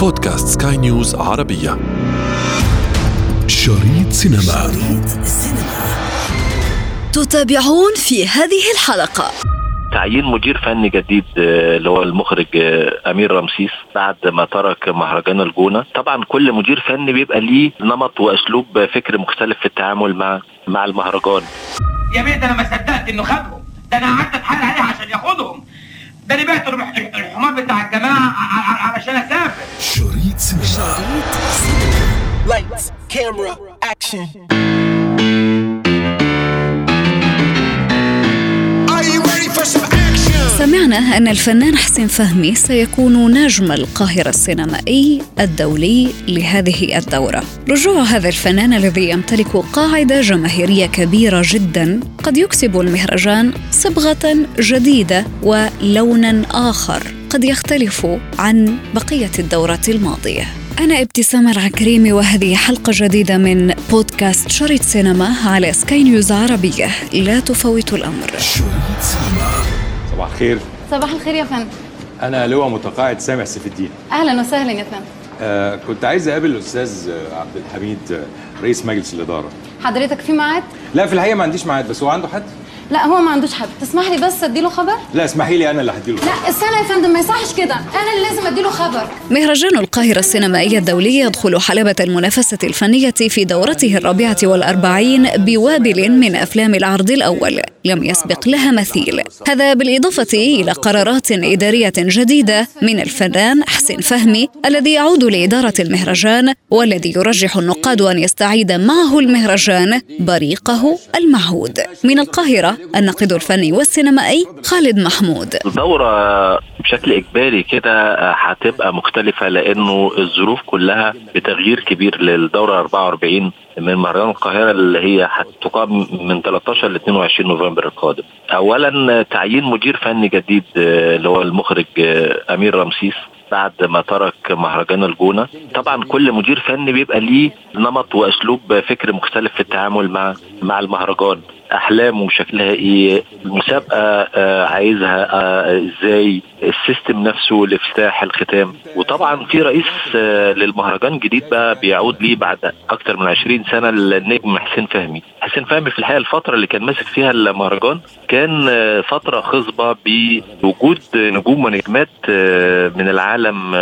بودكاست سكاي نيوز عربية. شريط سينما. شريط تتابعون في هذه الحلقة. تعيين مدير فني جديد آه، اللي هو المخرج آه، أمير رمسيس بعد ما ترك مهرجان الجونة. طبعا كل مدير فني بيبقى ليه نمط وأسلوب فكر مختلف في التعامل مع مع المهرجان. يا بيه ده أنا ما صدقت إنه خدهم. ده أنا قعدت اتحايل عليه عشان ياخدهم. ده أنا بعت الح- الحمار بتاع الجماعة شريط سينما. Ready for some action? سمعنا أن الفنان حسين فهمي سيكون نجم القاهرة السينمائي الدولي لهذه الدورة. رجوع هذا الفنان الذي يمتلك قاعدة جماهيرية كبيرة جدا قد يكسب المهرجان صبغة جديدة ولونا آخر. قد يختلف عن بقية الدورات الماضية. أنا ابتسام العكريمي وهذه حلقة جديدة من بودكاست شريط سينما على سكاي نيوز عربية. لا تفوت الأمر. شريط سينما صباح الخير. صباح الخير يا فندم. أنا لواء متقاعد سامح سيف الدين. أهلا وسهلا يا فندم. آه كنت عايز أقابل الأستاذ آه، عبد الحميد آه، رئيس مجلس الإدارة. حضرتك في ميعاد؟ لا في الحقيقة ما عنديش ميعاد بس هو عنده حد؟ لا هو ما عندوش حد. تسمح لي بس أديله خبر؟ لا اسمحي لي أنا اللي هديله لا استنى يا فندم ما يصحش كده. أنا اللي لازم أديله خبر. مهرجان القاهرة السينمائي الدولي يدخل حلبة المنافسة الفنية في دورته الرابعة والأربعين بوابل من أفلام العرض الأول. لم يسبق لها مثيل. هذا بالإضافة إلى قرارات إدارية جديدة من الفنان حسين فهمي الذي يعود لإدارة المهرجان والذي يرجح النقاد أن يستعيد معه المهرجان بريقه المعهود. من القاهرة الناقد الفني والسينمائي خالد محمود. الدورة بشكل إجباري كده هتبقى مختلفة لأنه الظروف كلها بتغيير كبير للدورة 44 من مهرجان القاهرة اللي هي هتقام من 13 ل 22 نوفمبر القادم. أولا تعيين مدير فني جديد آه، اللي هو المخرج آه، أمير رمسيس بعد ما ترك مهرجان الجونة. طبعا كل مدير فني بيبقى ليه نمط وأسلوب فكر مختلف في التعامل مع مع المهرجان. احلامه شكلها إيه؟ المسابقة آه، عايزها آه، إزاي؟ السيستم نفسه لافتتاح الختام. وطبعا في رئيس آه، للمهرجان جديد بقى بيعود ليه بعد أكتر من 20 سنة النجم حسين فهمي. حسين فهمي في الحقيقة الفترة اللي كان ماسك فيها المهرجان كان فترة خصبة بوجود نجوم ونجمات من العالم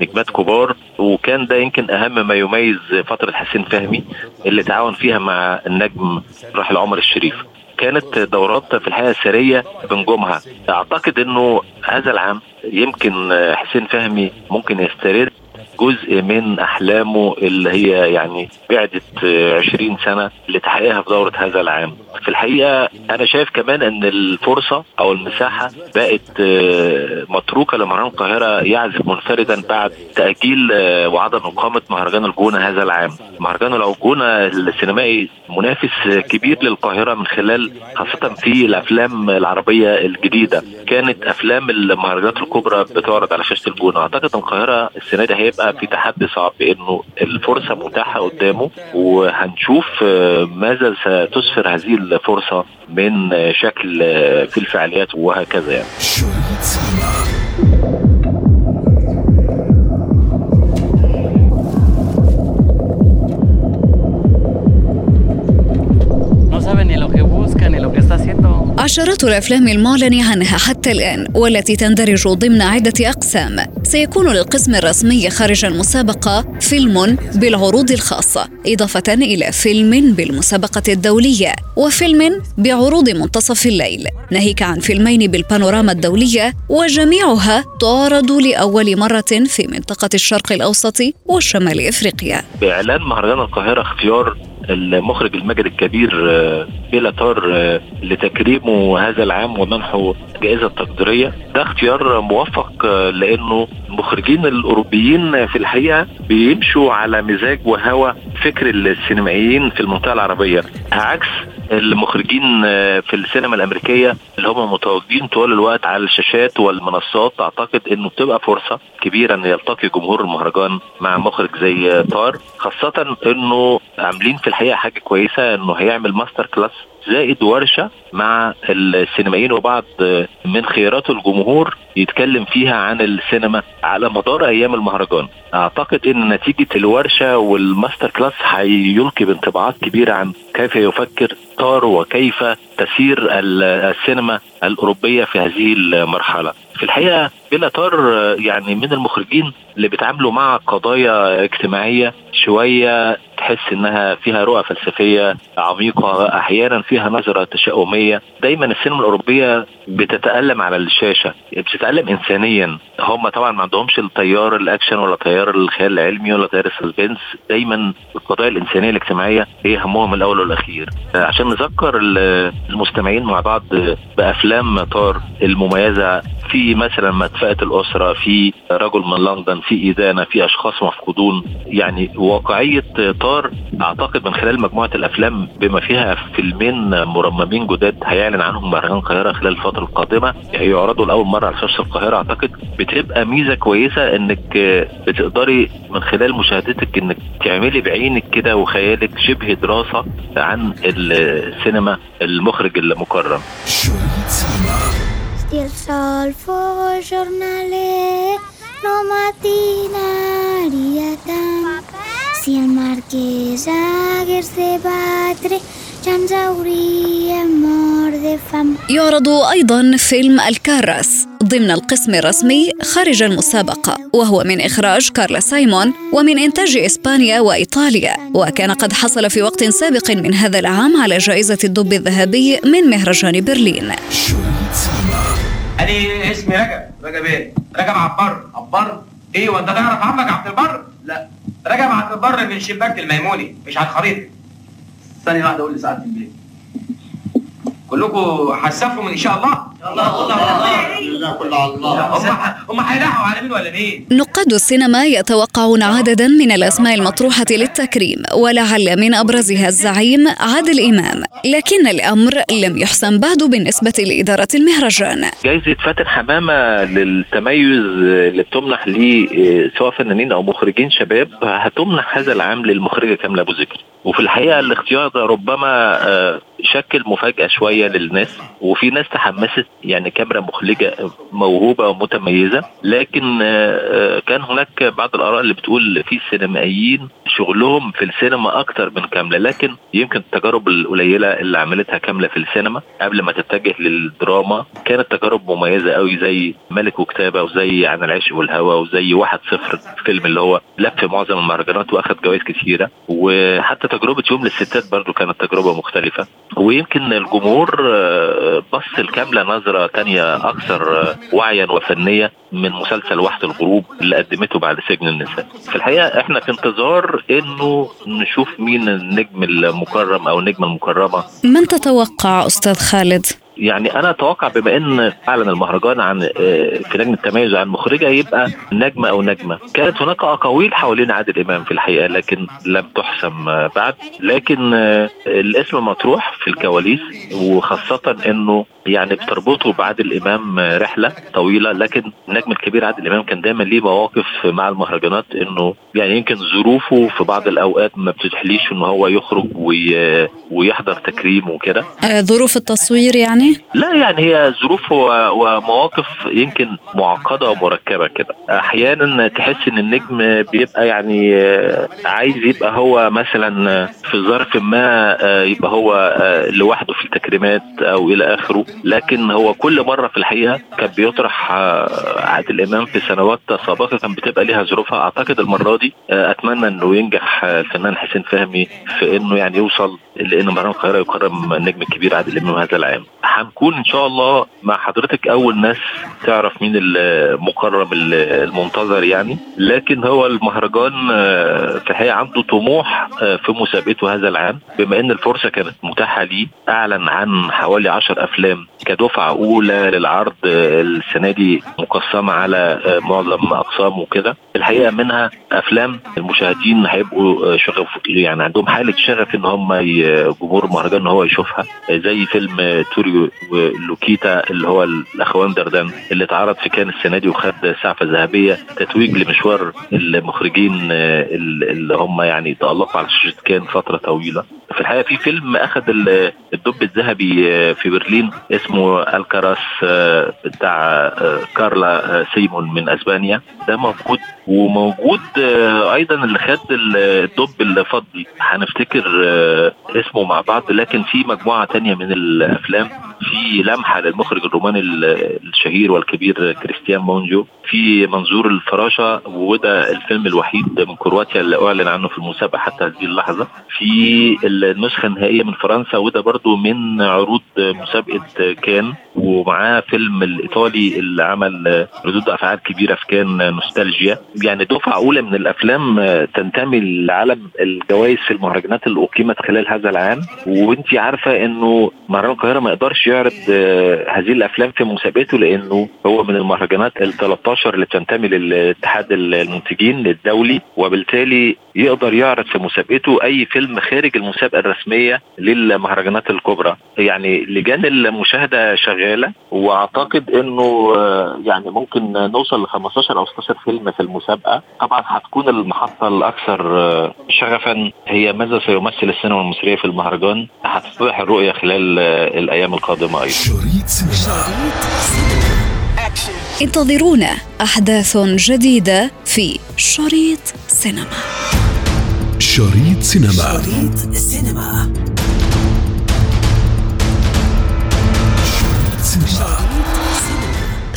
نجمات كبار وكان ده يمكن أهم ما يميز فترة حسين فهمي اللي تعاون فيها مع النجم راحل عمر الشريف. كانت دورات في الحقيقة سريه بنجومها أعتقد إنه هذا العام يمكن حسين فهمي ممكن يسترد. جزء من أحلامه اللي هي يعني بعدت آه، 20 سنة لتحقيقها في دورة هذا العام. في الحقيقة أنا شايف كمان إن الفرصة أو المساحة بقت آه، متروكة لمهرجان القاهرة يعزف منفردا بعد تأجيل آه، وعدم إقامة مهرجان الجونة هذا العام. مهرجان الجونة السينمائي منافس كبير للقاهرة من خلال خاصة في الأفلام العربية الجديدة. كانت أفلام المهرجانات الكبرى بتعرض على شاشة الجونة، أعتقد القاهرة السنة دي هيبقى في تحدي صعب بانه الفرصة متاحة قدامه وهنشوف آه، ماذا ستسفر هذه الفرصة من آه، شكل آه، في الفعاليات وهكذا يعني. عشرات الأفلام المعلن عنها حتى الآن والتي تندرج ضمن عدة أقسام. سيكون للقسم الرسمي خارج المسابقة فيلم بالعروض الخاصة إضافة إلى فيلم بالمسابقة الدولية وفيلم بعروض منتصف الليل. ناهيك عن فيلمين بالبانوراما الدولية وجميعها تعرض لأول مرة في منطقة الشرق الأوسط وشمال إفريقيا. بإعلان مهرجان القاهرة اختيار المخرج المجري الكبير آه، بيلا تار آه، لتكريمه هذا العام ومنحه جائزه تقديريه ده اختيار موفق آه، لأنه المخرجين الأوروبيين في الحقيقة بيمشوا على مزاج وهوى فكر السينمائيين في المنطقة العربية عكس المخرجين آه، في السينما الأمريكية اللي هم متواجدين طول الوقت على الشاشات والمنصات. أعتقد إنه بتبقى فرصة كبيرة إن يلتقي جمهور المهرجان مع مخرج زي آه، تار خاصة إنه عاملين في الحقيقة حاجة كويسة إنه هيعمل master class زائد ورشة مع السينمائيين وبعض من خيارات الجمهور يتكلم فيها عن السينما على مدار أيام المهرجان. أعتقد إن نتيجة الورشة وال master class هيلقي بانطباعات كبيرة عن كيف يفكر تار وكيف تسير ال- السينما الأوروبية في هذه المرحلة. في الحقيقة بيلا تار يعني من المخرجين اللي بيتعاملوا مع قضايا اجتماعية شوية تحس إنها فيها رؤى فلسفية عميقة أحيانا فيها نظرة تشاؤمية. دايما السينما الأوروبية بتتألم على الشاشة بتتألم انسانيا. هم طبعا ما عندهمش التيار الأكشن ولا تيار الخيال العلمي ولا تيار السسبنس. دايما القضايا الإنسانية الاجتماعية هي همهم الأول والأخير. عشان نذكر ال- المستمعين مع بعض بأفلام طار المميزة في مثلا مدفأة الأسرة في رجل من لندن في إدانة في أشخاص مفقودون. يعني واقعية طار أعتقد من خلال مجموعة الأفلام بما فيها فيلمين مرممين جداد هيعلن عنهم مهرجان القاهرة خلال الفترة القادمة. هيعرضوا لأول مرة على شاشة القاهرة أعتقد. بتبقى ميزة كويسة إنك بتقدري من خلال مشاهدتك إنك تعملي بعينك كده وخيالك شبه دراسة عن السينما المخرج المكرم. El sol fos jornaler, no matinaria tant. Si el marquès hagués de batre, ja ens hauríem mort de fam. يعرض أيضا فيلم الكاراس ضمن القسم الرسمي خارج المسابقة وهو من إخراج كارلا سايمون ومن إنتاج إسبانيا وإيطاليا وكان قد حصل في وقت سابق من هذا العام على جائزة الدب الذهبي من مهرجان برلين أنا اسمي رجب. رجب إيه؟ رجب عبار عبار إيه وأنت تعرف عمك عبد البر؟ لا. رجب عبد البر من شباك الميموني مش على الخريطه ثانية واحدة قول لي ساعة البيت كلكم هتسافروا إن شاء الله؟ الله الله الله. هم هم هيلاحقوا على مين ولا مين؟ نقاد السينما يتوقعون عددا من الأسماء المطروحة للتكريم ولعل من أبرزها الزعيم عادل إمام. لكن الأمر لم يحسم بعد بالنسبة لإدارة المهرجان. جائزة فاتن حمامة للتميز اللي بتمنح ليه سواء فنانين أو مخرجين شباب هتمنح هذا العام للمخرجة كاملة أبو ذكر. وفي الحقيقة الاختيار ده ربما آه، شكل مفاجأة شوية للناس وفي ناس تحمست يعني كاميرا مخرجة موهوبة ومتميزة لكن آه، آه، كان هناك بعض الآراء اللي بتقول في سينمائيين شغلهم في السينما أكتر من كاملة لكن يمكن التجارب القليلة اللي عملتها كاملة في السينما قبل ما تتجه للدراما كانت تجارب مميزة قوي زي ملك وكتابة وزي عن العشق والهوى وزي واحد صفر فيلم اللي هو لف معظم المهرجانات وأخد جوائز كثيرة وحتى تجربة يوم للستات برضو كانت تجربة مختلفة. ويمكن الجمهور آه، بص الكاملة نظرة تانية أكثر آه، وعيا وفنية من مسلسل وحدة الغروب اللي قدمته بعد سجن النساء في الحقيقة إحنا في انتظار إنه نشوف مين النجم المكرم أو النجمة المكرمة من تتوقع أستاذ خالد؟ يعني أنا أتوقع بما إن اعلن المهرجان عن آه، في لجنه التميز عن مخرجة يبقى نجمة أو نجمة. كانت هناك أقاويل حوالين عادل إمام في الحقيقة لكن لم تحسم آه، بعد. لكن آه، الاسم مطروح في الكواليس وخاصة إنه يعني بتربطه بعادل إمام رحلة طويلة. لكن النجم الكبير عادل إمام كان دايما ليه مواقف مع المهرجانات إنه يعني يمكن ظروفه في بعض الأوقات ما بتتحليش إن هو يخرج وي- ويحضر تكريم وكده. ظروف التصوير يعني؟ لا يعني هي ظروف ومواقف يمكن معقدة ومركبة كده. أحيانا تحس إن النجم بيبقى يعني آه، عايز يبقى هو مثلا في ظرف ما آه، يبقى هو آه، لوحده في التكريمات أو إلى آخره. لكن هو كل مرة في الحقيقة كان بيطرح عادل إمام في سنوات سابقة كان بتبقى ليها ظروفها. أعتقد المرة دي أتمنى إنه ينجح الفنان حسين فهمي في إنه يعني يوصل لأن مهرجان القاهره يكرم النجم الكبير عادل إمام هذا العام. هنكون إن شاء الله مع حضرتك أول ناس تعرف مين المقرب المنتظر يعني. لكن هو المهرجان آه، في الحقيقة عنده طموح آه، في مسابقته هذا العام. بما إن الفرصة كانت متاحة ليه أعلن عن حوالي 10 أفلام كدفعة أولى للعرض آه، السنة دي مقسمة على معظم اقسام وكده. الحقيقة منها أفلام المشاهدين هيبقوا شغف يعني عندهم حالة شغف إن هم جمهور المهرجان إن هو يشوفها. زي فيلم توريو ولوكيتا اللي هو الأخوان دردان اللي اتعرض في كان السنة دي وخد سعفة ذهبية تتويج لمشوار المخرجين آه، اللي هم يعني تألقوا على شاشة كان فترة طويلة. في الحقيقة في فيلم اخذ ال- الدب الذهبي آه، في برلين اسمه ألكراس آه، بتاع كارلا سيمون من أسبانيا. ده موجود وموجود أيضا اللي خد ال- الدب الفضي. هنفتكر اسمه مع بعض لكن في مجموعة تانية من الأفلام. في لمحة للمخرج الروماني ال- الشهير والكبير كريستيان مونجو في منظور الفراشة وده الفيلم الوحيد من كرواتيا اللي أعلن عنه في المسابقة حتى هذه اللحظة. في النسخة النهائية من فرنسا وده برضو من عروض مسابقة كان ومعاه فيلم الإيطالي اللي عمل ردود أفعال كبيرة في كان نوستالجيا. يعني دفعة أولى من الأفلام تنتمي لعالم الجوائز في المهرجانات اللي اقيمت خلال هذا العام. وانت عارفة إنه مهرجان القاهرة ما يقدرش يعرض آه، هذه الأفلام في مسابقته لأنه هو من المهرجانات ال 13 اللي بتنتمي للاتحاد المنتجين الدولي وبالتالي يقدر يعرض في مسابقته أي فيلم خارج المسابقة الرسمية للمهرجانات الكبرى. يعني لجان المشاهدة شغالة وأعتقد إنه آه، يعني ممكن نوصل ل 15 أو 16 فيلم في المسابقة. طبعا هتكون المحطة الأكثر آه، شغفا هي ماذا سيمثل السينما المصرية في المهرجان؟ هتتضح الرؤية خلال آه، الأيام القادمة أيضا. شريط سينما انتظرونا أحداث جديدة في شريط سينما. شريط سينما. شريط سينما.